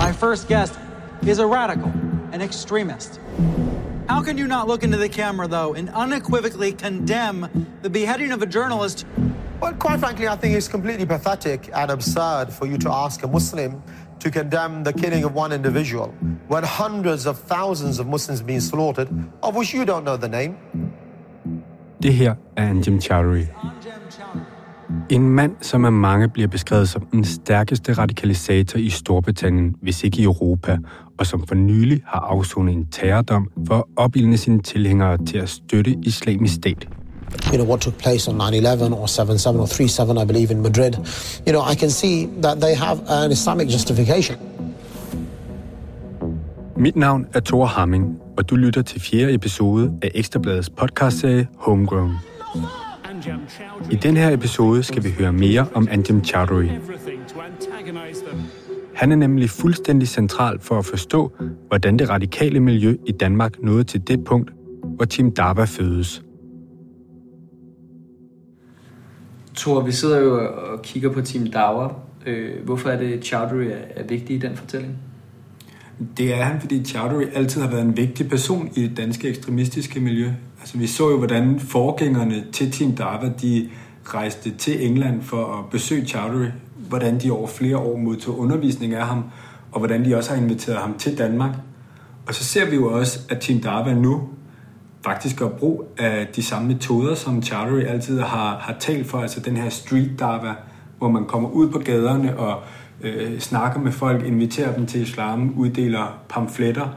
My first guest is a radical, an extremist. How can you not look into the camera, though, and unequivocally condemn the beheading of a journalist? Well, quite frankly, I think it's completely pathetic and absurd for you to ask a Muslim to condemn the killing of one individual when hundreds of thousands of Muslims being slaughtered, of which you don't know the name. Det her er Anjem Chowdhury. En mand, som af mange bliver beskrevet som den stærkeste radikalisator i Storbritannien, hvis ikke i Europa, og som for nylig har afsonet en terrordom for at opildne sine tilhængere til at støtte islamisk stat. you know, what took place on 9-11 or 7-7 or 3-7, I believe, in Madrid, you know, I can see that they have an Islamic justification. Mit navn er Thor Hamming, og du lytter til fjerde episode af Ekstrabladets podcastserie Homegrown. I den her episode skal vi høre mere om Anjem Chowdhury. Han er nemlig fuldstændig central for at forstå, hvordan det radikale miljø i Danmark nåede til det punkt, hvor Tim Dava fødes. Thor, vi sidder jo og kigger på Team Dauer. Øh, hvorfor er det, Chowdhury er, er vigtig i den fortælling? Det er han, fordi Chowdhury altid har været en vigtig person i det danske ekstremistiske miljø. Altså, vi så jo, hvordan forgængerne til Team Dava, de rejste til England for at besøge Chowdhury. Hvordan de over flere år modtog undervisning af ham, og hvordan de også har inviteret ham til Danmark. Og så ser vi jo også, at Team Dava nu faktisk gør brug af de samme metoder, som Chowdhury altid har, har talt for, altså den her street dava, hvor man kommer ud på gaderne og øh, snakker med folk, inviterer dem til islam, uddeler pamfletter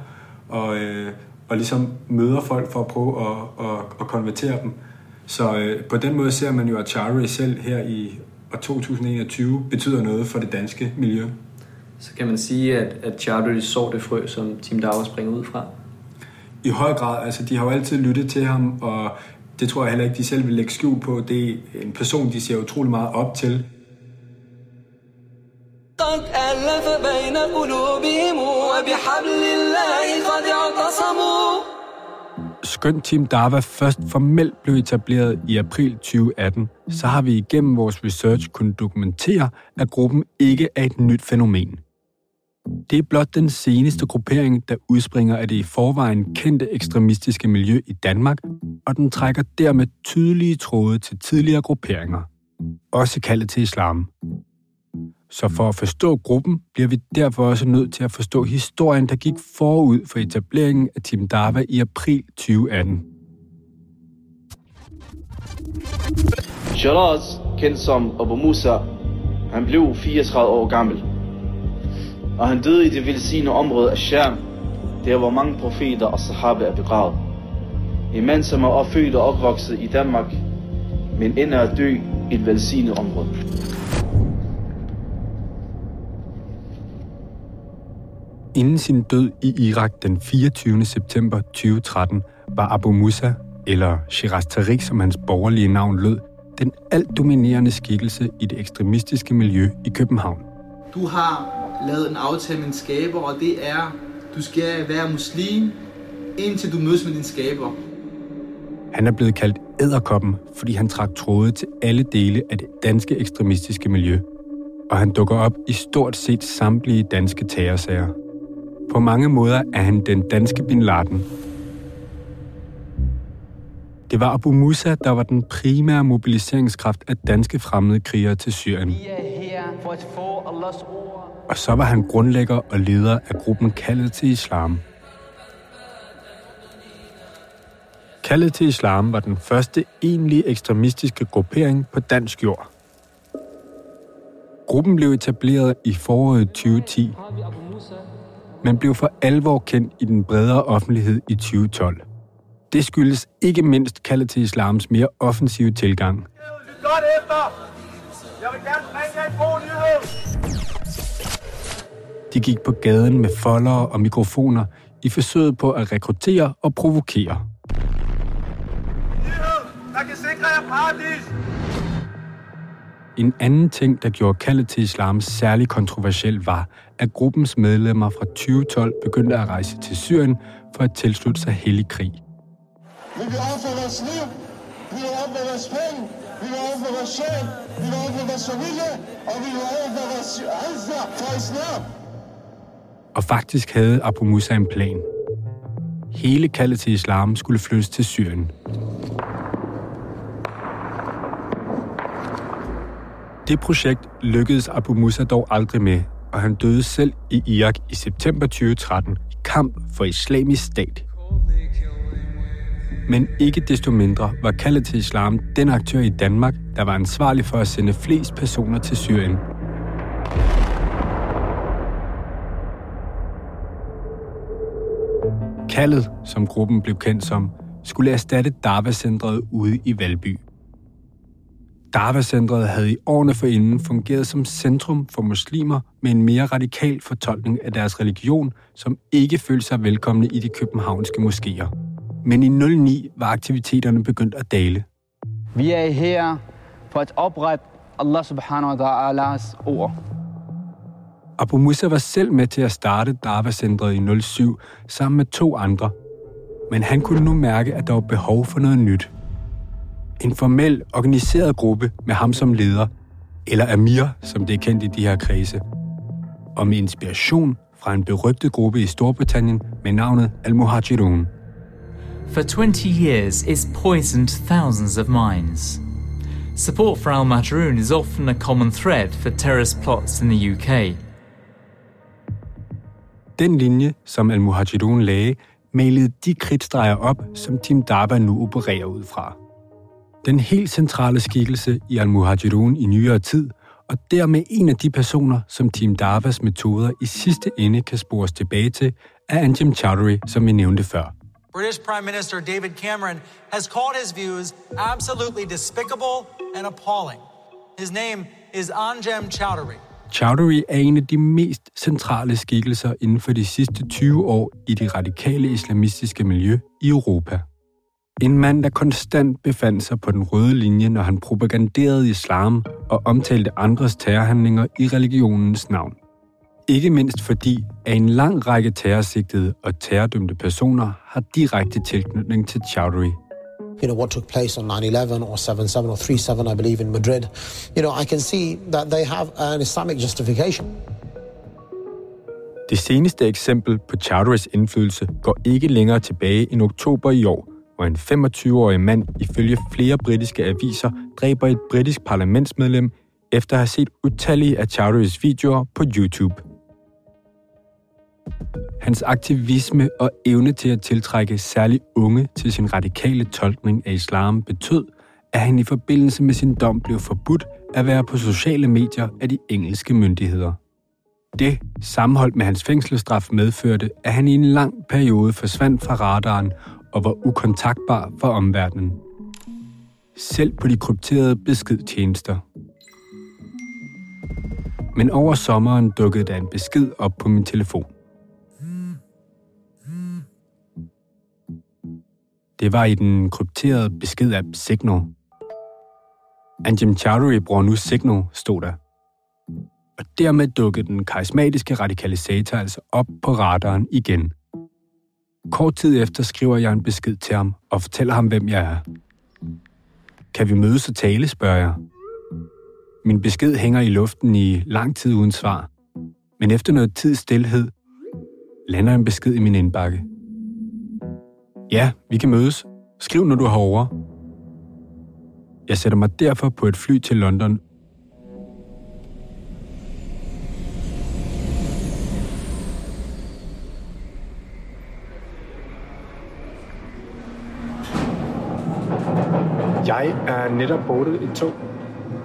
og, øh, og ligesom møder folk for at prøve at, at, at konvertere dem. Så øh, på den måde ser man jo, at Chowdhury selv her i år 2021 betyder noget for det danske miljø. Så kan man sige, at, at Chowdhury så det frø, som Team Dauer springer ud fra? i høj grad, altså de har jo altid lyttet til ham, og det tror jeg heller ikke, de selv vil lægge skjul på. Det er en person, de ser utrolig meget op til. قد ألف بين قلوبهم وبحبل الله قد اعتصموا Skønt Team Dava først formelt blev etableret i april 2018, så har vi igennem vores research kunnet dokumentere, at gruppen ikke er et nyt fænomen. Det er blot den seneste gruppering, der udspringer af det i forvejen kendte ekstremistiske miljø i Danmark, og den trækker dermed tydelige tråde til tidligere grupperinger, også kaldet til islam. Så for at forstå gruppen, bliver vi derfor også nødt til at forstå historien, der gik forud for etableringen af Team Dava i april 2018. Shiraz, kendt som Abu Musa, han blev 34 år gammel. Og han døde i det velsignede område af Sham, der hvor mange profeter og sahaba er begravet. En mand, som er opfødt og opvokset i Danmark, men ender at dø i et velsignet område. Inden sin død i Irak den 24. september 2013 var Abu Musa, eller Shiraz Tariq, som hans borgerlige navn lød, den alt dominerende skikkelse i det ekstremistiske miljø i København. Du har lavet en aftale med din skaber, og det er, du skal være muslim, indtil du mødes med din skaber. Han er blevet kaldt æderkoppen, fordi han trak tråde til alle dele af det danske ekstremistiske miljø. Og han dukker op i stort set samtlige danske terrorsager. På mange måder er han den danske Bin Laden. Det var Abu Musa, der var den primære mobiliseringskraft af danske fremmede krigere til Syrien. Vi er her for at få Allahs ord. Og så var han grundlægger og leder af gruppen Kaldet til Islam. Kaldet til Islam var den første egentlige ekstremistiske gruppering på dansk jord. Gruppen blev etableret i foråret 2010, men blev for alvor kendt i den bredere offentlighed i 2012. Det skyldes ikke mindst kaldet til islams mere offensive tilgang. Godt efter! Jeg vil gerne bringe jer en god nyhed! De gik på gaden med foldere og mikrofoner i forsøget på at rekruttere og provokere. Nyhed, der kan sikre jer paradis! En anden ting, der gjorde kaldet til islam særlig kontroversiel, var, at gruppens medlemmer fra 2012 begyndte at rejse til Syrien for at tilslutte sig hellig krig. Vi vil ofre vores liv, vi vil ofre vores penge, vi vil ofre vores sjæl, vi vil ofre vores familie, og vi vil ofre vores alza for islam. Og faktisk havde Abu Musa en plan. Hele kaldet til islam skulle flyttes til Syrien. Det projekt lykkedes Abu Musa dog aldrig med, og han døde selv i Irak i september 2013 i kamp for islamisk stat. Men ikke desto mindre var kaldet til islam den aktør i Danmark, der var ansvarlig for at sende flest personer til Syrien. Kaldet, som gruppen blev kendt som, skulle erstatte Darva-centret ude i Valby. Darva-centret havde i årene forinden fungeret som centrum for muslimer med en mere radikal fortolkning af deres religion, som ikke følte sig velkomne i de københavnske moskéer. Men i 09 var aktiviteterne begyndt at dale. Vi er her for at oprette Allah subhanahu wa ta'alas ord. Abu Musa var selv med til at starte Darva-centret i 07 sammen med to andre. Men han kunne nu mærke, at der var behov for noget nyt. En formel, organiseret gruppe med ham som leder, eller Amir, som det er kendt i de her kredse. Og med inspiration fra en berygtet gruppe i Storbritannien med navnet Al-Muhajirun. For 20 years, it's poisoned thousands of minds. Support for Al Majroon is often a common thread for terrorist plots in the UK. Den linje, som Al-Muhajirun lagde, malede de kridtstreger op, som Tim Darba nu opererer ud fra. Den helt centrale skikkelse i Al-Muhajirun i nyere tid, og dermed en af de personer, som Team Darvas metoder i sidste ende kan spores tilbage til, er Anjem Chowdhury, som vi nævnte før. British Prime Minister David Cameron has called his views absolutely despicable and appalling. His name is Anjem Chowdhury. Chowdhury er en af de mest centrale skikkelser inden for de sidste 20 år i det radikale islamistiske miljø i Europa. En mand, der konstant befandt sig på den røde linje, når han propaganderede islam og omtalte andres terrorhandlinger i religionens navn. Ikke mindst fordi, at en lang række terrorsigtede og terrordømte personer har direkte tilknytning til Chowdhury. you know, what took place on 9-11 or 7-7 or 3-7, I believe, in Madrid, you know, I can see that they have an Islamic justification. Det seneste eksempel på Chowdhurys indflydelse går ikke længere tilbage end oktober i år, hvor en 25-årig mand ifølge flere britiske aviser dræber et britisk parlamentsmedlem efter at have set utallige af Chowdhurys videoer på YouTube. Hans aktivisme og evne til at tiltrække særlig unge til sin radikale tolkning af islam betød, at han i forbindelse med sin dom blev forbudt at være på sociale medier af de engelske myndigheder. Det, sammenholdt med hans fængselsstraf, medførte, at han i en lang periode forsvandt fra radaren og var ukontaktbar for omverdenen. Selv på de krypterede beskedtjenester. Men over sommeren dukkede der en besked op på min telefon. Det var i den krypterede besked-app Signal. Anjem Chowdhury bruger nu Signal, stod der. Og dermed dukkede den karismatiske radikalisator altså op på radaren igen. Kort tid efter skriver jeg en besked til ham og fortæller ham, hvem jeg er. Kan vi mødes og tale, spørger jeg. Min besked hænger i luften i lang tid uden svar. Men efter noget tid stillhed, lander en besked i min indbakke. Ja, vi kan mødes. Skriv, når du har over. Jeg sætter mig derfor på et fly til London. Jeg er netop boardet et tog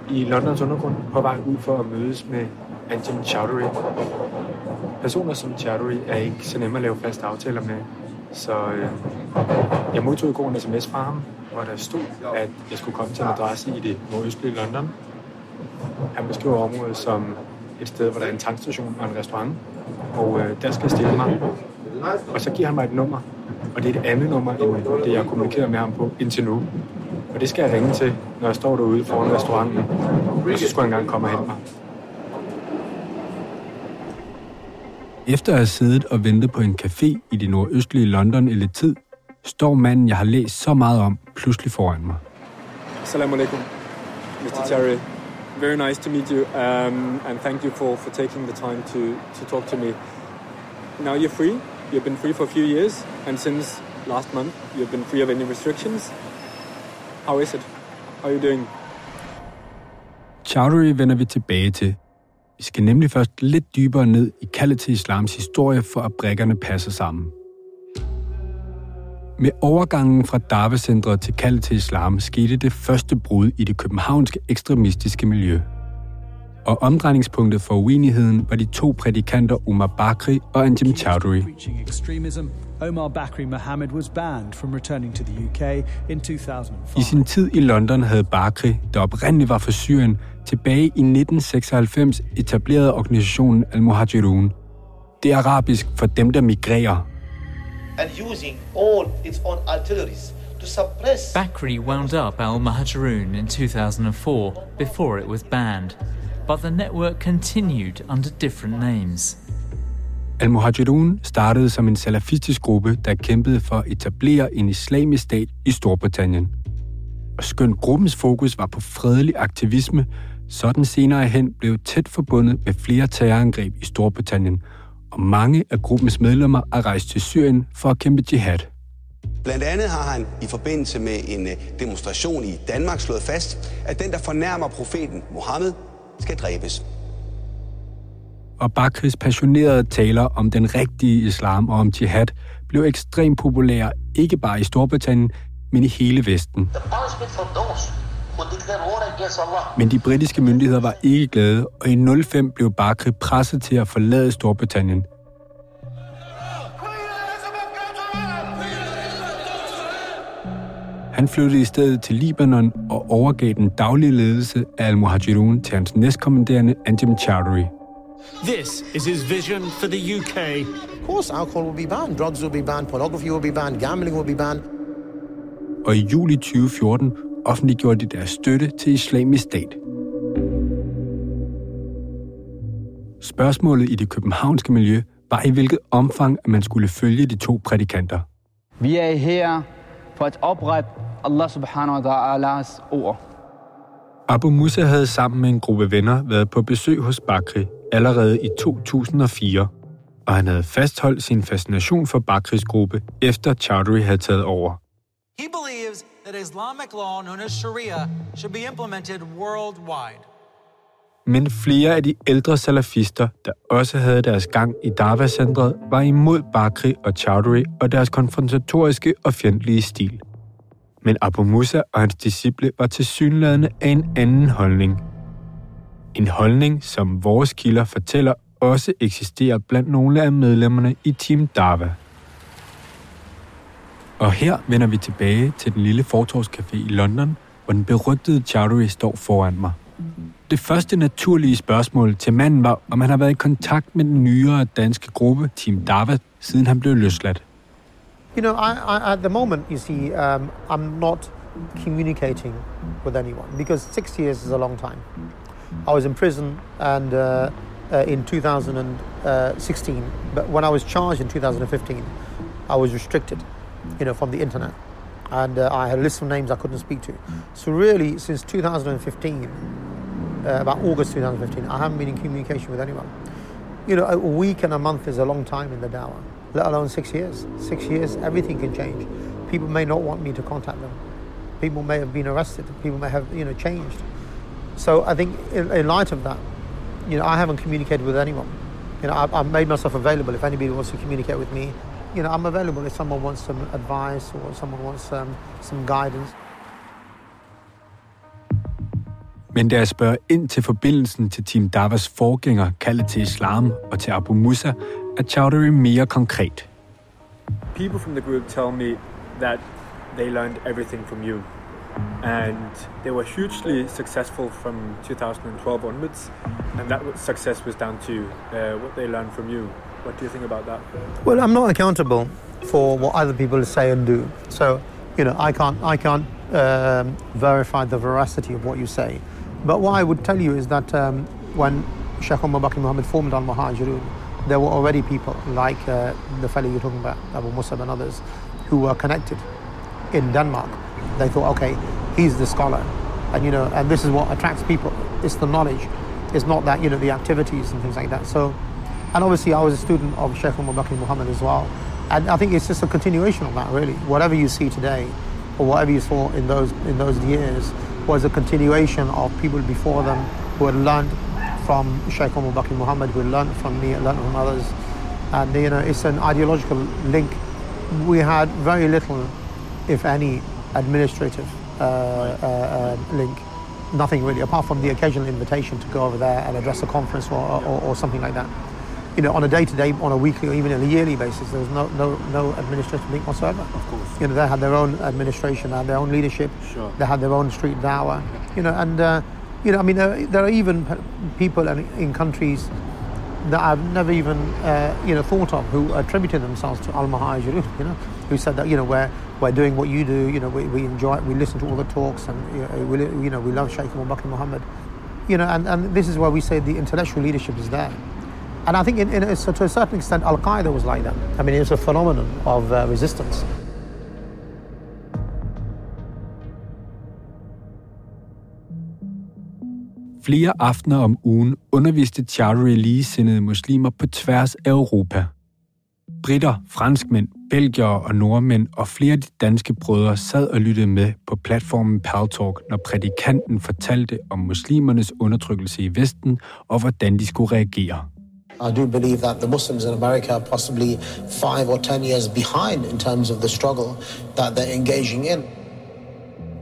i Londons undergrund på vej ud for at mødes med Anton Chowdhury. Personer som Chowdhury er ikke så nemme at lave faste aftaler med, så øh, jeg modtog i går en sms fra ham, hvor der stod, at jeg skulle komme til en adresse i det nordøstlige London. Han beskriver området som et sted, hvor der er en tankstation og en restaurant, og øh, der skal jeg stille mig. Og så giver han mig et nummer, og det er et andet nummer, end det jeg har kommunikeret med ham på indtil nu. Og det skal jeg ringe til, når jeg står derude foran restauranten, og så skulle han engang komme og hente mig. Efter at have siddet og ventet på en café i det nordøstlige London i lidt tid, står manden, jeg har læst så meget om, pludselig foran mig. Assalamu alaikum, Mr. Terry. Very nice to meet you, um, and thank you for, for taking the time to, to talk to me. now you're free. You've been free for a few years, and since last month, you've been free of any restrictions. How is it? How are you doing? Chowdhury vender vi tilbage til. Vi skal nemlig først lidt dybere ned i kaldet til islams historie, for at brækkerne passer sammen. Med overgangen fra Darwecentret til kaldet til islam skete det første brud i det københavnske ekstremistiske miljø. Og omdrejningspunktet for uenigheden var de to prædikanter Umar Bakri og Anjem Chowdhury. Preaching extremism, Omar Bakri Mohammed was banned from returning to the UK in 2005. I sin tid i London havde Bakri, der oprindeligt var fra Syrien, tilbage i 1996 etableret organisationen Al-Muhajirun. Det er arabisk for dem, der migrerer, and using all its own artilleries to suppress. Bakri wound up Al Mahajaroon in 2004 before it was banned, but the network continued under different names. Al-Muhajirun startede som en salafistisk gruppe, der kæmpede for at etablere en islamisk stat i Storbritannien. Og skønt gruppens fokus var på fredelig aktivisme, så den senere hen blev tæt forbundet med flere terrorangreb i Storbritannien, og mange af gruppens medlemmer er rejst til Syrien for at kæmpe jihad. Blandt andet har han i forbindelse med en øh, demonstration i Danmark slået fast, at den, der fornærmer profeten Mohammed, skal dræbes. Og Bakris passionerede taler om den rigtige islam og om jihad blev ekstremt populære ikke bare i Storbritannien, men i hele Vesten. Men de britiske myndigheder var ikke glade, og i 05 blev Bakri presset til at forlade Storbritannien. Han flyttede i stedet til Libanon og overgav den daglige ledelse af Al-Muhajirun til hans næstkommanderende Anjem Chowdhury. This is his vision for the UK. Of course, alcohol will be banned, drugs will be banned, pornography will be banned, gambling will be banned. Og i juli 2014 offentliggjorde de deres støtte til islamisk stat. Spørgsmålet i det københavnske miljø var i hvilket omfang, at man skulle følge de to prædikanter. Vi er her for at oprette Allah subhanahu wa ta'alas ord. Abu Musa havde sammen med en gruppe venner været på besøg hos Bakri allerede i 2004, og han havde fastholdt sin fascination for Bakris gruppe, efter Chowdhury havde taget over. He believes that Islamic law known as Sharia should be implemented worldwide. Men flere af de ældre salafister, der også havde deres gang i Darwa-centret, var imod Bakri og Chowdhury og deres konfrontatoriske og fjendtlige stil. Men Abu Musa og hans disciple var tilsyneladende af en anden holdning. En holdning, som vores kilder fortæller, også eksisterer blandt nogle af medlemmerne i Team Dava. Og her vender vi tilbage til den lille fortorvscafé i London, hvor den berygtede Chowdhury står foran mig. Det første naturlige spørgsmål til manden var, om han har været i kontakt med den nyere danske gruppe Team Dava, siden han blev løsladt. You know, I, I, at the moment, you see, um, I'm not communicating with anyone because six years is a long time. I was in prison and uh, uh, in 2016, but when I was charged in 2015, I was restricted, you know, from the internet, and uh, I had a list of names I couldn't speak to. So really, since 2015, uh, about August 2015, I haven't been in communication with anyone. You know, a week and a month is a long time in the Dawa, let alone six years. Six years, everything can change. People may not want me to contact them. People may have been arrested. People may have, you know, changed. So I think in, in light of that, you know, I haven't communicated with anyone. You know, I've, I've made myself available. If anybody wants to communicate with me, you know, I'm available if someone wants some advice or someone wants um, some guidance. Men da jeg spørger ind til forbindelsen til Team Davas forgænger, kaldet til islam og til Abu Musa, er Chowdhury mere konkret. People from the group tell me that they learned everything from you. And they were hugely successful from 2012 onwards. And that success was down to uh, what they learned from you. What do you think about that? Well, I'm not accountable for what other people say and do. So, you know, I can't, I can't um, verify the veracity of what you say. But what I would tell you is that um, when Sheikh Umar Bakr Muhammad formed Al Muhajirun, there were already people like uh, the fellow you're talking about, Abu Musab and others, who were connected in Denmark. They thought, okay, he's the scholar, and you know, and this is what attracts people. It's the knowledge. It's not that you know the activities and things like that. So, And obviously, I was a student of Sheikh Bakr Muhammad as well. And I think it's just a continuation of that, really. Whatever you see today, or whatever you saw in those in those years, was a continuation of people before them who had learned from Sheikh Bakr Muhammad, who learned from me, learned from others. And you know, it's an ideological link. We had very little, if any, administrative uh, uh, uh, link. Nothing really, apart from the occasional invitation to go over there and address a conference or, or, or something like that. You know, on a day-to-day, on a weekly, or even on a yearly basis, there was no, no, no administrative link whatsoever. Of course. You know, they had their own administration, they had their own leadership, Sure. they had their own street dawah. You know, and uh, you know, I mean, there, there are even people in, in countries that I've never even uh, you know thought of who attributed themselves to Al Muhajirun, you know, who said that you know we're we're doing what you do, you know, we, we enjoy, it, we listen to all the talks, and you know, we, you know we love Sheikh Abu Bakr Muhammad, you know, and, and this is where we say the intellectual leadership is there. And I think in, in, so to a certain extent, Al Qaeda was like that. I mean, it's a phenomenon of uh, resistance. Flere aftener om ugen underviste Chowdhury ligesindede muslimer på tværs af Europa. Britter, franskmænd, belgiere og nordmænd og flere af de danske brødre sad og lyttede med på platformen Paltalk, når prædikanten fortalte om muslimernes undertrykkelse i Vesten og hvordan de skulle reagere. I do believe that the Muslims in America are possibly five or ten years behind in terms of the struggle that they're engaging in.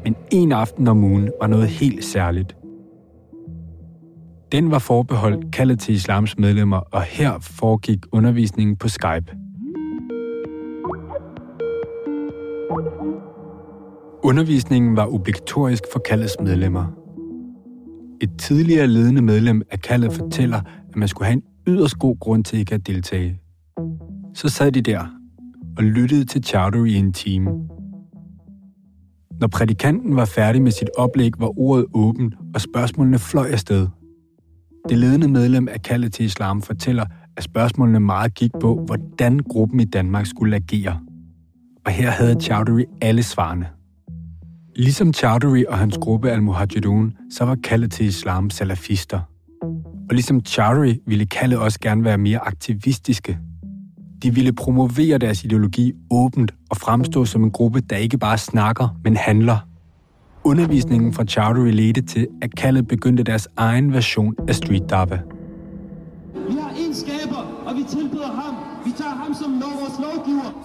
Men en aften om ugen var noget helt særligt. Den var forbeholdt kaldet til islams medlemmer, og her foregik undervisningen på Skype. Undervisningen var obligatorisk for kaldets medlemmer. Et tidligere ledende medlem af kaldet fortæller, at man skulle have en yderst god grund til ikke at deltage. Så sad de der og lyttede til Chowdhury i en time. Når prædikanten var færdig med sit oplæg, var ordet åbent, og spørgsmålene fløj afsted. Det ledende medlem af kaldet til islam fortæller, at spørgsmålene meget gik på, hvordan gruppen i Danmark skulle agere. Og her havde Chowdhury alle svarene. Ligesom Chowdhury og hans gruppe al-Muhajirun, så var kaldet til islam salafister. Og ligesom Chowdhury ville kaldet også gerne være mere aktivistiske. De ville promovere deres ideologi åbent og fremstå som en gruppe, der ikke bare snakker, men handler. Undervisningen fra Chowdhury ledte til, at kaldet begyndte deres egen version af street dava. Vi har en skaber, og vi tilbyder ham. Vi tager ham som lov- vores lovgiver.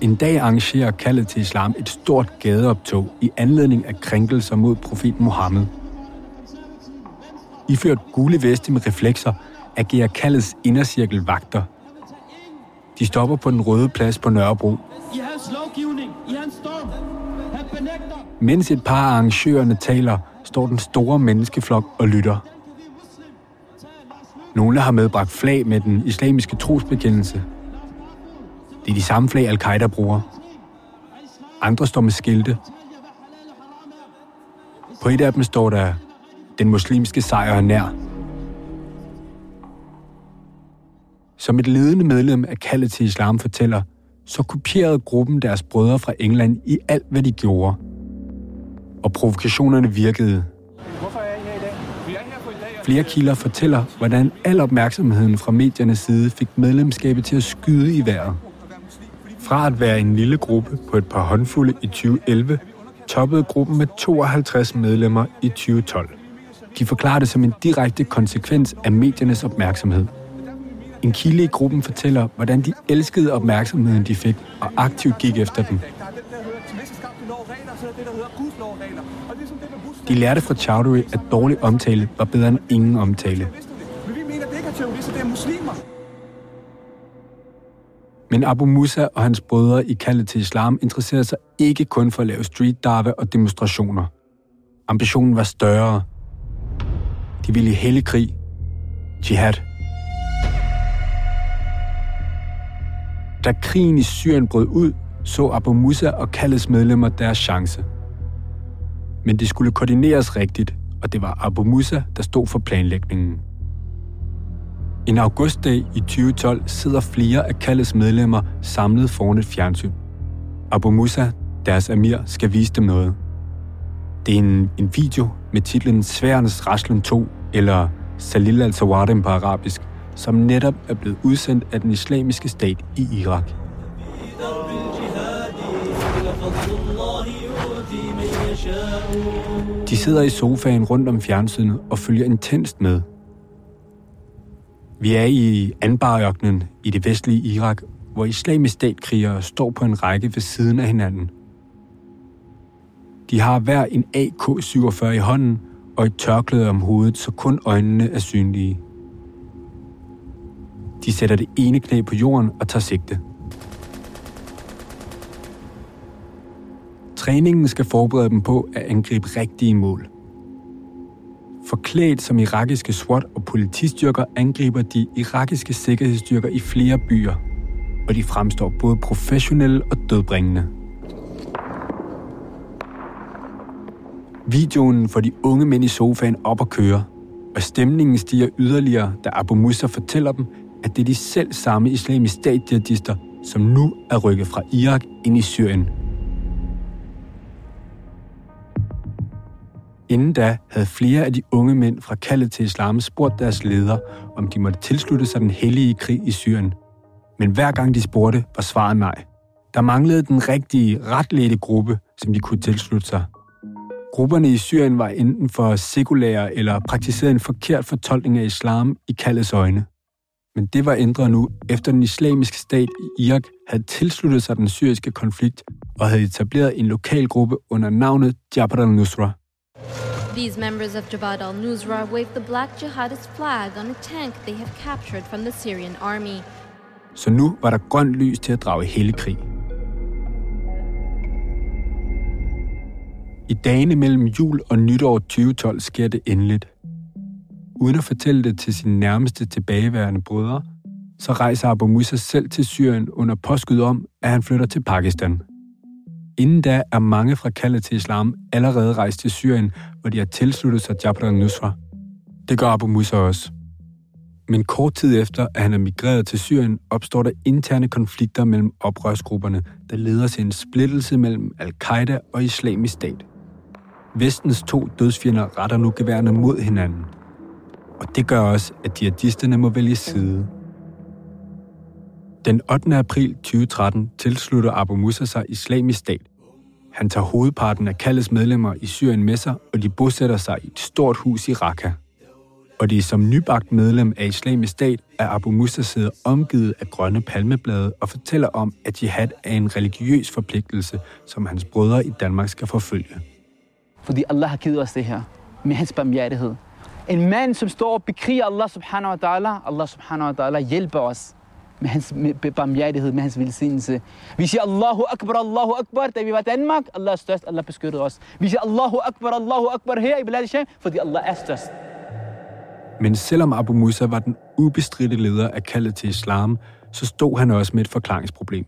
En dag arrangerer kaldet til islam et stort gadeoptog i anledning af krænkelser mod profet Mohammed. Iført gule veste med reflekser agerer kaldets indercirkel vagter. De stopper på den røde plads på Nørrebro, I hans lovgivning, i hans dom. Han benægter. Mens et par af arrangørerne taler, står den store menneskeflok og lytter. Nogle har medbragt flag med den islamiske trosbekendelse. Det er de samme flag, al-Qaida bruger. Andre står med skilte. På et af dem står der, den muslimske sejr er nær. Som et ledende medlem af kaldet til islam fortæller, så kopierede gruppen deres brødre fra England i alt, hvad de gjorde. Og provokationerne virkede. Hvorfor er I her i dag? Vi er her på i dag. Flere kilder fortæller, hvordan al opmærksomheden fra mediernes side fik medlemskabet til at skyde i vejret. Fra at være en lille gruppe på et par håndfulde i 2011, toppede gruppen med 52 medlemmer i 2012. De forklarer det som en direkte konsekvens af mediernes opmærksomhed. En kilde i gruppen fortæller, hvordan de elskede opmærksomheden, de fik, og aktivt gik efter den. De lærte fra Chowdhury, at dårlig omtale var bedre end ingen omtale. Men vi mener, det ikke er terrorister, det er muslimer. Men Abu Musa og hans brødre i kaldet til islam interesserede sig ikke kun for at lave street dava og demonstrationer. Ambitionen var større. De ville i hellig krig. Jihad. Da krigen i Syrien brød ud, så Abu Musa og kaldets medlemmer deres chance. Men det skulle koordineres rigtigt, og det var Abu Musa, der stod for planlægningen. En augustdag i 2012 sidder flere af kaldets medlemmer samlet foran et fjernsyn. Abu Musa, deres amir, skal vise dem noget. Det er en, en video med titlen Sværens Raslen 2, eller Salil al-Sawadem på arabisk, som netop er blevet udsendt af den islamiske stat i Irak. De sidder i sofaen rundt om fjernsynet og følger intenst med. Vi er i Anbarørkenen i det vestlige Irak, hvor islamisk statkrigere står på en række ved siden af hinanden. De har hver en AK-47 i hånden og et tørklæde om hovedet, så kun øjnene er synlige. De sætter det ene knæ på jorden og tager sigte. Træningen skal forberede dem på at angribe rigtige mål. Forklædt som irakiske SWAT og politistyrker angriber de irakiske sikkerhedsstyrker i flere byer, og de fremstår både professionelle og dødbringende. Videoen får de unge mænd i sofaen op at køre, og stemningen stiger yderligere, da Abu Musa fortæller dem, at det er de selv samme islamisk statjihadister, som nu er rykket fra Irak ind i Syrien. Inden da havde flere af de unge mænd fra kaldet til islam spurgt deres leder, om de måtte tilslutte sig den hellige krig i Syrien. Men hver gang de spurgte, var svaret nej. Der manglede den rigtige, retledte gruppe, som de kunne tilslutte sig. Grupperne i Syrien var enten for sekulære eller praktiserede en forkert fortolkning af islam i kaldets øjne. Men det var ændret nu, efter den islamiske stat i Irak havde tilsluttet sig den syriske konflikt og havde etableret en lokal gruppe under navnet Jabhat al-Nusra. These members of Jabhat al-Nusra wave the black jihadist flag on a tank they have captured from the Syrian army. Så nu var der grønt lys til at drage helligkrig. I dagene mellem jul og nytår 2012 sker det endeligt. Uden at fortælle det til sine nærmeste tilbageværende brødre, så rejser Abu Musa selv til Syrien under påskud om, at han flytter til Pakistan. Inden da er mange fra kaldet til islam allerede rejst til Syrien, hvor de har tilsluttet sig Jabhat al-Nusra. Det gør Abu Musa også. Men kort tid efter, at han er migreret til Syrien, opstår der interne konflikter mellem oprørsgrupperne, der leder til en splittelse mellem al-Qaida og islamisk stat. Vestens to dødsfjender retter nu geværene mod hinanden. Og det gør også, at jihadisterne må vælge side. Den 8. april 2013 tilslutter Abu Musa sig islamisk stat. Han tager hovedparten af kaldets medlemmer i Syrien med sig, og de bosætter sig i et stort hus i Raqqa. Og det er som nybagt medlem af islamisk stat, at Abu Musa sidder omgivet af grønne palmeblade og fortæller om, at jihad er en religiøs forpligtelse, som hans brødre i Danmark skal forfølge. Fordi Allah har givet os det her med hans barmhjertighed. En mand, som står og bekriger Allah subhanahu wa ta'ala, Allah subhanahu wa ta'ala hjælper os med hans barmhjertighed, med hans velsignelse. Vi siger Allahu Akbar, Allahu Akbar, da vi var i Danmark. Allah er størst, Allah beskyttede os. Vi siger Allahu Akbar, Allahu Akbar her i Bilal Sham, fordi Allah er størst. Men selvom Abu Musa var den ubestridte leder af kaldet til islam, så stod han også med et forklaringsproblem.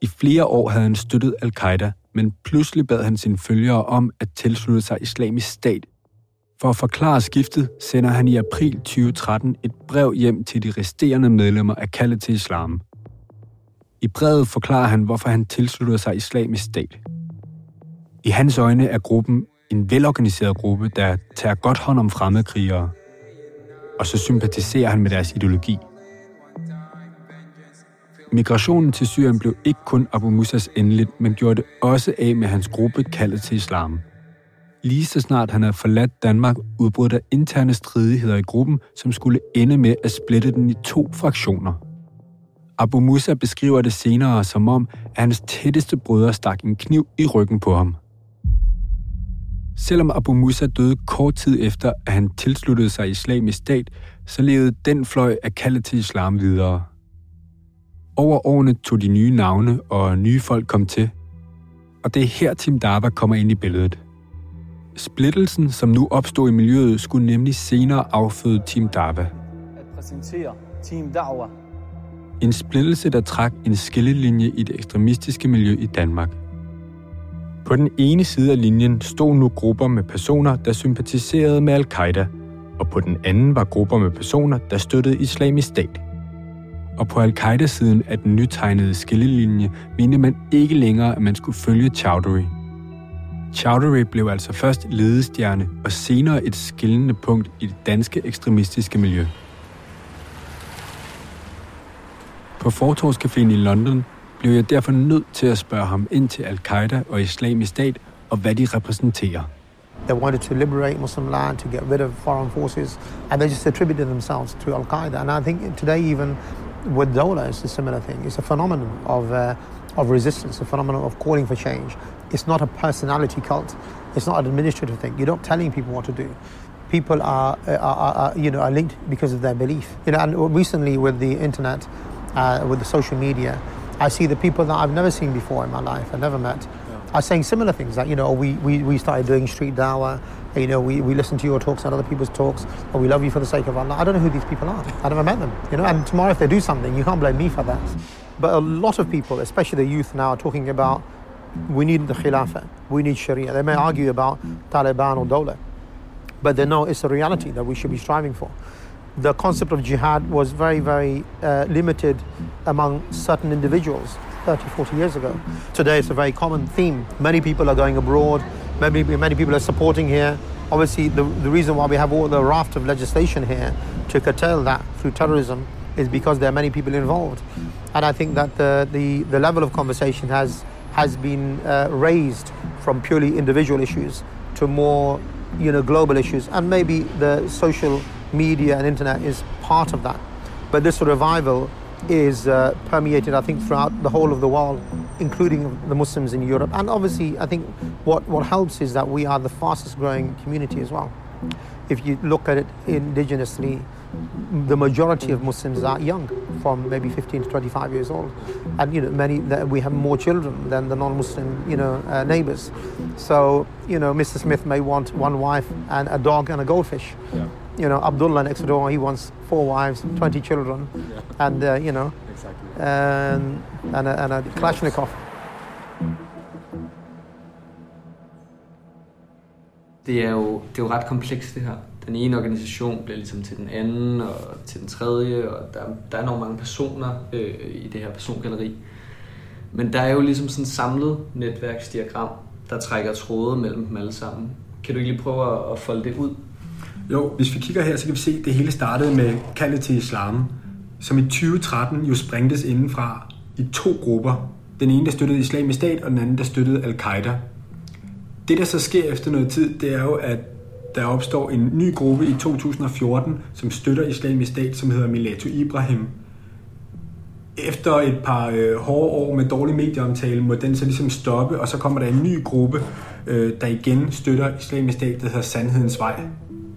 I flere år havde han støttet al-Qaida, men pludselig bad han sine følgere om at tilslutte sig islamisk stat. For at forklare skiftet sender han i april 2013 et brev hjem til de resterende medlemmer af kaldet til islam. I brevet forklarer han, hvorfor han tilslutter sig islamisk stat. I hans øjne er gruppen en velorganiseret gruppe, der tager godt hånd om fremmedkrigere – og så sympatiserer han med deres ideologi. Migrationen til Syrien blev ikke kun Abu Musas endeligt, men gjorde det også af med hans gruppe kaldet til islam. Lige så snart han havde forladt Danmark, udbrød der interne stridigheder i gruppen, som skulle ende med at splitte den i to fraktioner. Abu Musa beskriver det senere som om, at hans tætteste brødre stak en kniv i ryggen på ham. Selvom Abu Musa døde kort tid efter, at han tilsluttede sig islamisk stat, så levede den fløj af kaldet til islam videre. Over årene tog de nye navne, og nye folk kom til. Og det er her Tim Dava kommer ind i billedet. Splittelsen, som nu opstod i miljøet, skulle nemlig senere afføde Team Dava. At præsentere Team Dava. En splittelse, der trak en skillelinje i det ekstremistiske miljø i Danmark – på den ene side af linjen stod nu grupper med personer, der sympatiserede med al-Qaida, og på den anden var grupper med personer, der støttede islamisk stat. Og på al-Qaida-siden af den nytegnede skillelinje mente man ikke længere, at man skulle følge Chowdhury. Chowdhury blev altså først ledestjerne og senere et skillende punkt i det danske ekstremistiske miljø. På Fortorscaféen i London blev jeg derfor nødt til at spørge ham ind til al-Qaida og islamisk stat og hvad de repræsenterer. They wanted to liberate Muslim land, to get rid of foreign forces, and they just attributed themselves to Al Qaeda. And I think today, even with Dola, it's a similar thing. It's a phenomenon of, uh, of resistance, a phenomenon of calling for change. It's not a personality cult. It's not an administrative thing. You're not telling people what to do. People are, are, are, are you know, are linked because of their belief. You know, and recently with the internet, uh, with the social media, I see the people that I've never seen before in my life, I've never met, are saying similar things. Like, you know, we, we, we started doing street dawah, you know, we, we listen to your talks and other people's talks, or we love you for the sake of Allah. I don't know who these people are. I never met them, you know, and tomorrow if they do something, you can't blame me for that. But a lot of people, especially the youth now, are talking about we need the Khilafah, we need Sharia. They may argue about Taliban or Dawla, but they know it's a reality that we should be striving for. The concept of jihad was very, very uh, limited among certain individuals 30, 40 years ago. Today it's a very common theme. Many people are going abroad, many, many people are supporting here. Obviously, the, the reason why we have all the raft of legislation here to curtail that through terrorism is because there are many people involved. And I think that the, the, the level of conversation has, has been uh, raised from purely individual issues to more you know, global issues. And maybe the social media and internet is part of that. But this revival is uh, permeated, I think, throughout the whole of the world, including the Muslims in Europe. And obviously, I think what, what helps is that we are the fastest growing community as well. If you look at it indigenously, the majority of Muslims are young, from maybe 15 to 25 years old, and you know many we have more children than the non-Muslim you know uh, neighbors. So you know, Mr. Smith may want one wife and a dog and a goldfish. Yeah. You know, Abdullah next door, he wants four wives, 20 children, Yeah. and uh, you know, Exactly. and, and, a, and a Kalashnikov. Det er, jo, det er jo ret komplekst det her. Den ene organisation bliver ligesom til den anden og til den tredje, og der, der er nok mange personer øh, i det her persongalleri. Men der er jo ligesom sådan et samlet netværksdiagram, der trækker tråde mellem dem alle sammen. Kan du ikke lige prøve at- at folde det ud? Jo, hvis vi kigger her, så kan vi se, at det hele startede med kaldet til islam, som i 2013 jo sprængtes indenfra i to grupper. Den ene, der støttede islamisk stat, og den anden, der støttede al-Qaida. Det, der så sker efter noget tid, det er jo, at der opstår en ny gruppe i 2014, som støtter islamisk stat, som hedder Milatu Ibrahim. Efter et par øh, hårde år med dårlig medieomtale, må den så ligesom stoppe, og så kommer der en ny gruppe, øh, der igen støtter islamisk stat, der hedder Sandhedens Vej.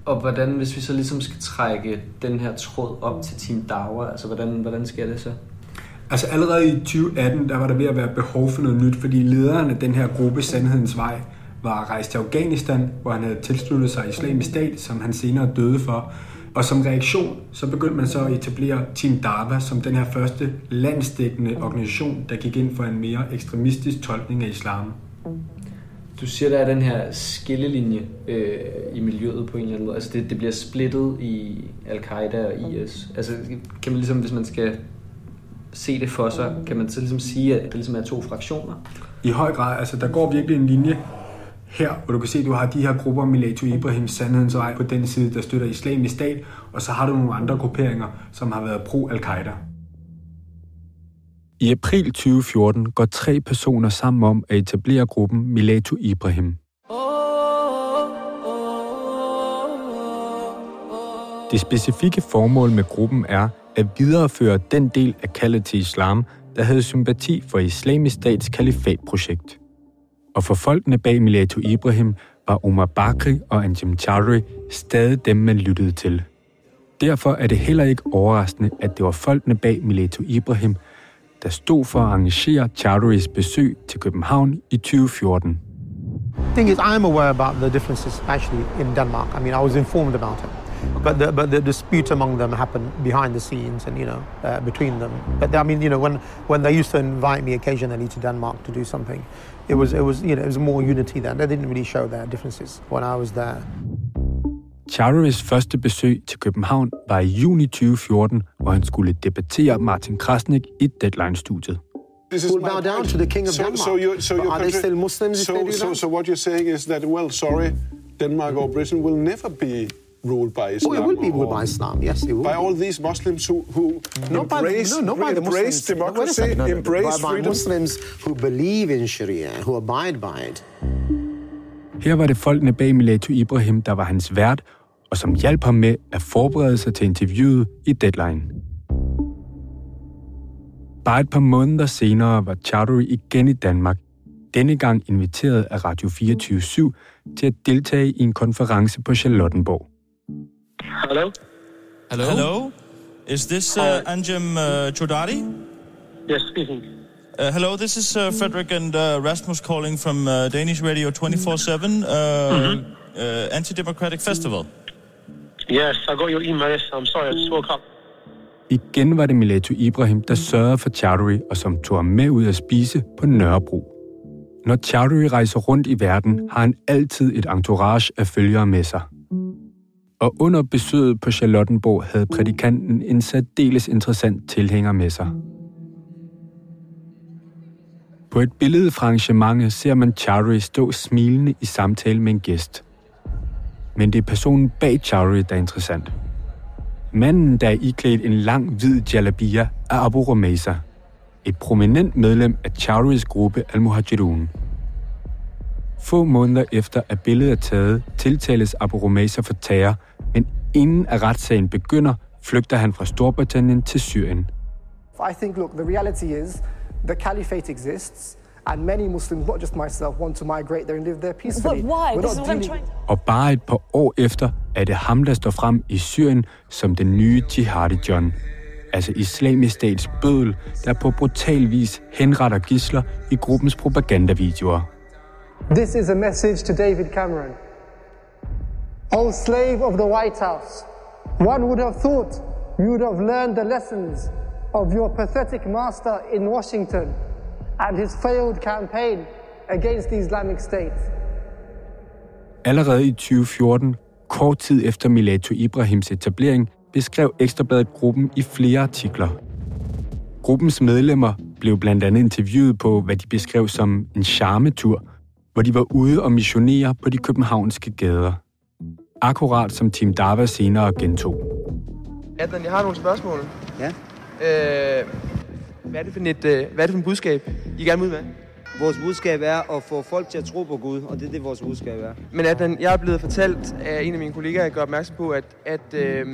Og hvordan, hvis vi så ligesom skal trække den her tråd op til Team Dauer, altså hvordan, hvordan sker det så? Altså allerede i 2018, der var der ved at være behov for noget nyt, fordi lederen af den her gruppe, Sandhedens Vej, var rejst til Afghanistan, hvor han havde tilsluttet sig islamisk stat, som han senere døde for. Og som reaktion, så begyndte man så at etablere Team Dawa som den her første landsdækkende organisation, der gik ind for en mere ekstremistisk tolkning af islam. Du siger, der er den her skillelinje øh, i miljøet på en eller anden måde. Altså det, det bliver splittet i Al-Qaida og IS. Altså kan man ligesom, hvis man skal se det for sig, kan man så ligesom sige, at det ligesom er to fraktioner? I høj grad, altså der går virkelig en linje her, hvor du kan se, at du har de her grupper, Milato Ibrahim, Sandhedens Vej, på den side, der støtter islamisk stat, og så har du nogle andre grupperinger, som har været pro-Al-Qaida. I april 2014 går tre personer sammen om at etablere gruppen Milato Ibrahim. Det specifikke formål med gruppen er at videreføre den del af kaldet til islam, der havde sympati for islamisk stats kalifatprojekt. Og for folkene bag Mileto Ibrahim var Omar Bakri og Anjem Chowdhury stadig dem, man lyttede til. Derfor er det heller ikke overraskende, at det var folkene bag Mileto Ibrahim, der stod for at arrangere Chowdhurys besøg til København i 2014. thing is, I'm aware about the differences actually in Denmark. I mean, I was informed about it. But the, but the dispute among them happened behind the scenes and, you know, uh, between them. But I mean, you know, when, when they used to invite me occasionally to Denmark to do something, it was, it was, you know, it was more unity then. They didn't really show their differences when I was there. Chowdhurys første besøg til København var i juni 2014, hvor han skulle debattere Martin Krasnik i Deadline-studiet. This is Will bow down to the king of so, Denmark. So you, so But your are they still Muslims So, so, so what you're saying is that, well, sorry, Denmark or Britain will never be ruled by Islam. Oh, it will be ruled by Islam. Yes, it will. By all these Muslims who, who Not by, embrace, no, not by the embrace Muslims. Democracy, no, no, embrace by, by freedom. Muslims who believe in Sharia, who abide by it. Her var det folkene bag Milatu Ibrahim, der var hans vært, og som hjalp ham med at forberede sig til interviewet i Deadline. Bare et par måneder senere var Chowdhury igen i Danmark, denne gang inviteret af Radio 24 til at deltage i en konference på Charlottenborg. Hello? Hello? Hello? Is this uh, Anjem uh, Chodari? Yes, speaking. Uh, hello, this is uh, Frederick and uh, Rasmus calling from uh, Danish Radio 24-7, uh, Mhm. uh, Anti-Democratic Festival. Yes, I got your email. Yes, I'm sorry, I just woke up. Igen var det Milatu Ibrahim, der sørgede for Chowdhury og som tog ham med ud at spise på Nørrebro. Når Chowdhury rejser rundt i verden, har han altid et entourage af følgere med sig. Og under besøget på Charlottenborg havde prædikanten en særdeles interessant tilhænger med sig. På et billede fra arrangementet ser man Chowdhury stå smilende i samtale med en gæst. Men det er personen bag Chowdhury, der er interessant. Manden, der er iklædt en lang hvid jalabia, er Abu Rumeysa, et prominent medlem af Chowdhurys gruppe Al-Muhajirun. Få måneder efter at billedet er taget, tiltales Abu Rumeysa for terror, men inden at retssagen begynder, flygter han fra Storbritannien til Syrien. I think, look, the reality is the caliphate exists, and many Muslims, not just myself, want to migrate there and live there peacefully. But why? This is what I'm trying- Og bare et par år efter er det ham, der står frem i Syrien som den nye Jihadi John. Altså islamisk stats bødel, der på brutal vis henretter gisler i gruppens propagandavideoer. This is a message to David Cameron. O slave of the White House, one would have thought you would have learned the lessons of your pathetic master in Washington and his failed campaign against the Islamic State. Allerede i 2014, kort tid efter Milato Ibrahims etablering, beskrev Ekstrabladet gruppen i flere artikler. Gruppens medlemmer blev blandt andet interviewet på, hvad de beskrev som en charmetur, hvor de var ude og missionere på de københavnske gader. Akkurat som Tim Dava senere gentog. Adnan, jeg har nogle spørgsmål. Ja. Øh, hvad er det for et, øh, hvad er det for et budskab, I gerne vil ud med? Vores budskab er at få folk til at tro på Gud, og det er det, vores budskab er. Men Adnan, jeg er blevet fortalt af en af mine kollegaer, jeg gør opmærksom på, at, at, øh,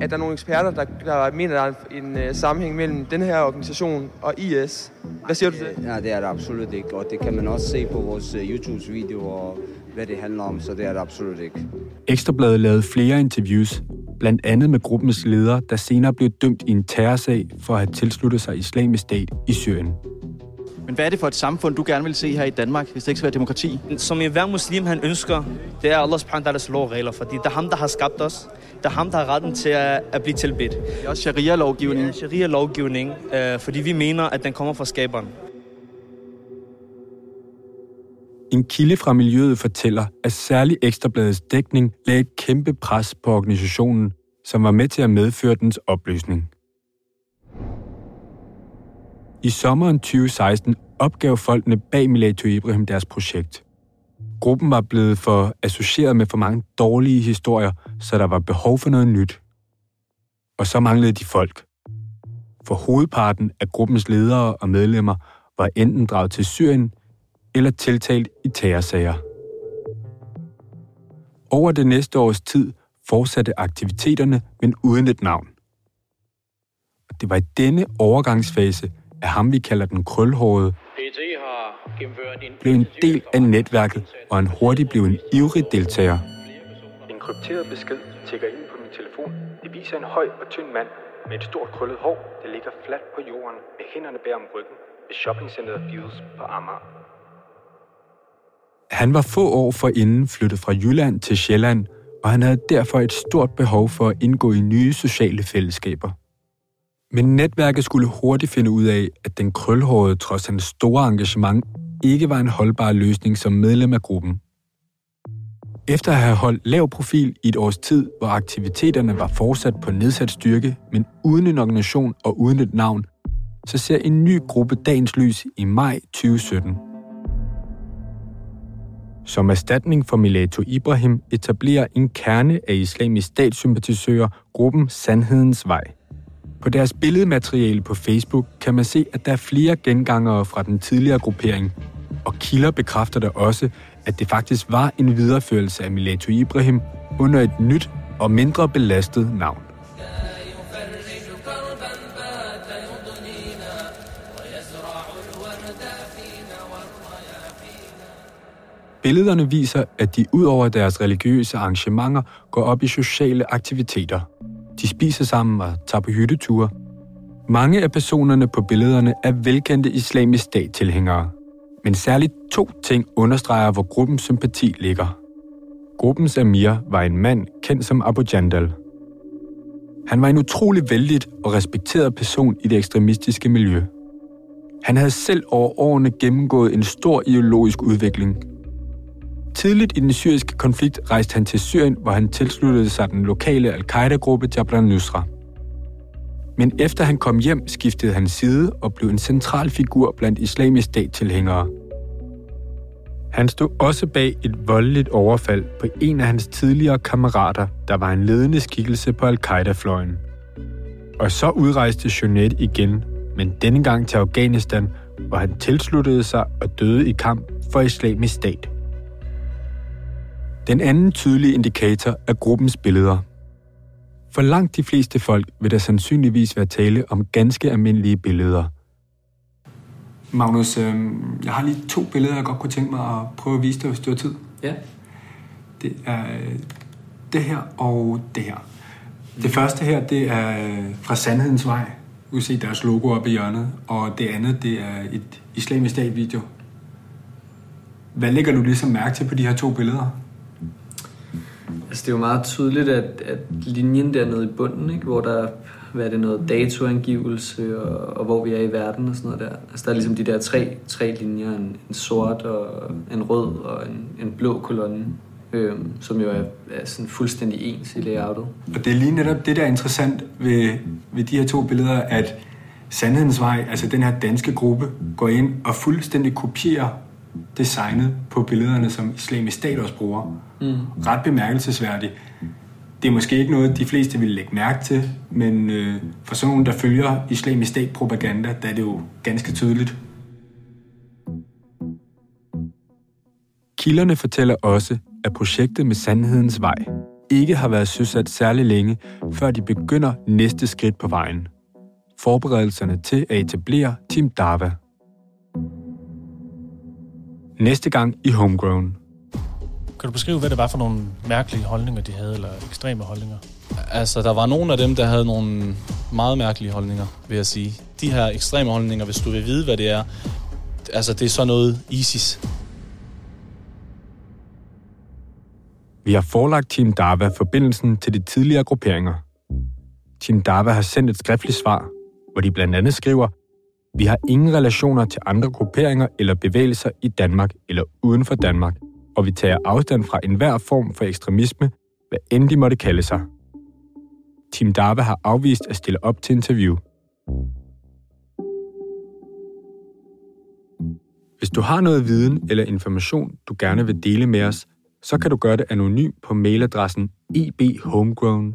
at der er nogle eksperter, der, der mener, der er en øh, sammenhæng mellem den her organisation og IS. Hvad siger du til det? Ja, det er det absolut ikke, og det kan man også se på vores uh, YouTube-videoer, og hvad det handler om, så det er det absolut ikke. Ekstrabladet lavede flere interviews, blandt andet med gruppens leder, der senere blev dømt i en terrorsag for at have tilsluttet sig islamisk stat i Syrien. Men hvad er det for et samfund, du gerne vil se her i Danmark, hvis det ikke skal være demokrati? Som i hver muslim han ønsker, det er Allah subhanahu wa ta'alas lovregler, fordi det er ham, der har skabt os. Det er ham, der har retten til at, at blive tilbedt. Det er også sharia-lovgivning. Er sharia-lovgivning, øh, fordi vi mener, at den kommer fra skaberen. En kilde fra miljøet fortæller, at særlig Ekstrabladets dækning lagde et kæmpe pres på organisationen, som var med til at medføre dens opløsning. I sommeren 2016 opgav folkene bag Milato Ibrahim deres projekt. Gruppen var blevet for associeret med for mange dårlige historier, så der var behov for noget nyt. Og så manglede de folk. For hovedparten af gruppens ledere og medlemmer var enten draget til Syrien eller tiltalt i terrorsager. Over det næste års tid fortsatte aktiviteterne, men uden et navn. Og det var i denne overgangsfase, at ham vi kalder den krølhårede, blev en del af netværket, og han hurtigt blev en ivrig deltager. En krypteret besked tækker ind på min telefon. Det viser en høj og tynd mand med et stort krøllet hår, der ligger fladt på jorden med hænderne bag om ryggen ved shoppingcenteret Fields på Amager. Han var få år forinden flyttet fra Jylland til Sjælland, og han havde derfor et stort behov for at indgå i nye sociale fællesskaber. Men netværket skulle hurtigt finde ud af, at den krølhårede, trods hans store engagement, ikke var en holdbar løsning som medlem af gruppen. Efter at have holdt lav profil i et års tid, hvor aktiviteterne var fortsat på nedsat styrke, men uden en organisation og uden et navn, så ser en ny gruppe dagens lys i maj 2017. Som erstatning for Milato Ibrahim etablerer en kerne af islamisk statssympatisører gruppen Sandhedens Vej. På deres billedmateriale på Facebook kan man se, at der er flere gengangere fra den tidligere gruppering, og kilder bekræfter der også, at det faktisk var en videreførelse af Milato Ibrahim under et nyt og mindre belastet navn. Billederne viser, at de ud over deres religiøse arrangementer går op i sociale aktiviteter. De spiser sammen og tager på hytteture. Mange af personerne på billederne er velkendte islamisk stat-tilhængere. Men særligt to ting understreger, hvor gruppens sympati ligger. Gruppens Amir var en mand kendt som Abu Jandal. Han var en utrolig vældig og respekteret person i det ekstremistiske miljø. Han havde selv over årene gennemgået en stor ideologisk udvikling – Tidligt i den syriske konflikt rejste han til Syrien, hvor han tilsluttede sig den lokale al-Qaida-gruppe Jabal Nusra. Men efter han kom hjem, skiftede han side og blev en central figur blandt islamisk stat-tilhængere. Han stod også bag et voldeligt overfald på en af hans tidligere kammerater, der var en ledende skikkelse på al-Qaida-fløjen. Og så udrejste Jonet igen, men denne gang til Afghanistan, hvor han tilsluttede sig og døde i kamp for islamisk stat. Den anden tydelige indikator er gruppens billeder. For langt de fleste folk vil der sandsynligvis være tale om ganske almindelige billeder. Magnus, øh, jeg har lige to billeder, jeg godt kunne tænke mig at prøve at vise dig, hvis du har tid. Ja. Det er det her og det her. Det første her, det er fra Sandhedens Vej. Du kan se deres logo oppe i hjørnet. Og det andet, det er et islamisk stat-video. Hvad lægger du ligesom mærke til på de her to billeder? Altså det er jo meget tydeligt, at, at linjen dernede i bunden, ikke, hvor der hvad er det, noget datoangivelse, og, og hvor vi er i verden og sådan noget der. Altså der er ligesom de der tre, tre linjer, en, en sort og en rød og en, en blå kolonne, øhm, som jo er, er sådan fuldstændig ens i layoutet. Og det er lige netop det, der er interessant ved, ved de her to billeder, at Sandhedens Vej, altså den her danske gruppe, går ind og fuldstændig kopierer designet på billederne, som islamisk stat også bruger. Mm. Ret bemærkelsesværdigt. Det er måske ikke noget, de fleste vil lægge mærke til, men øh, for sådan nogen, der følger islamisk stat propaganda, der er det jo ganske tydeligt. Kilderne fortæller også, at projektet med Sandhedens Vej ikke har været søsat særlig længe, før de begynder næste skridt på vejen. Forberedelserne til at etablere Team Dava – Næste gang i Homegrown. Kan du beskrive, hvad det var for nogle mærkelige holdninger, de havde, eller ekstreme holdninger? Altså, der var nogle af dem, der havde nogle meget mærkelige holdninger, vil jeg sige. De her ekstreme holdninger, hvis du vil vide, hvad det er, altså, det er sådan noget ISIS. Vi har forelagt Team Dava forbindelsen til de tidligere grupperinger. Team Dava har sendt et skriftligt svar, hvor de blandt andet skriver, vi har ingen relationer til andre grupperinger eller bevægelser i Danmark eller uden for Danmark, og vi tager afstand fra enhver form for ekstremisme, hvad end de måtte kalde sig. Tim Darve har afvist at stille op til interview. Hvis du har noget viden eller information, du gerne vil dele med os, så kan du gøre det anonymt på mailadressen ebhomegrown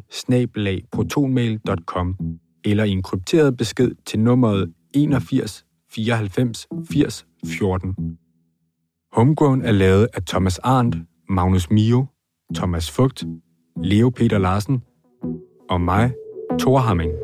eller i en krypteret besked til nummeret 81 94 80 14. Homegrown er lavet af Thomas Arndt, Magnus Mio, Thomas Fugt, Leo Peter Larsen og mig, Thor Hamming.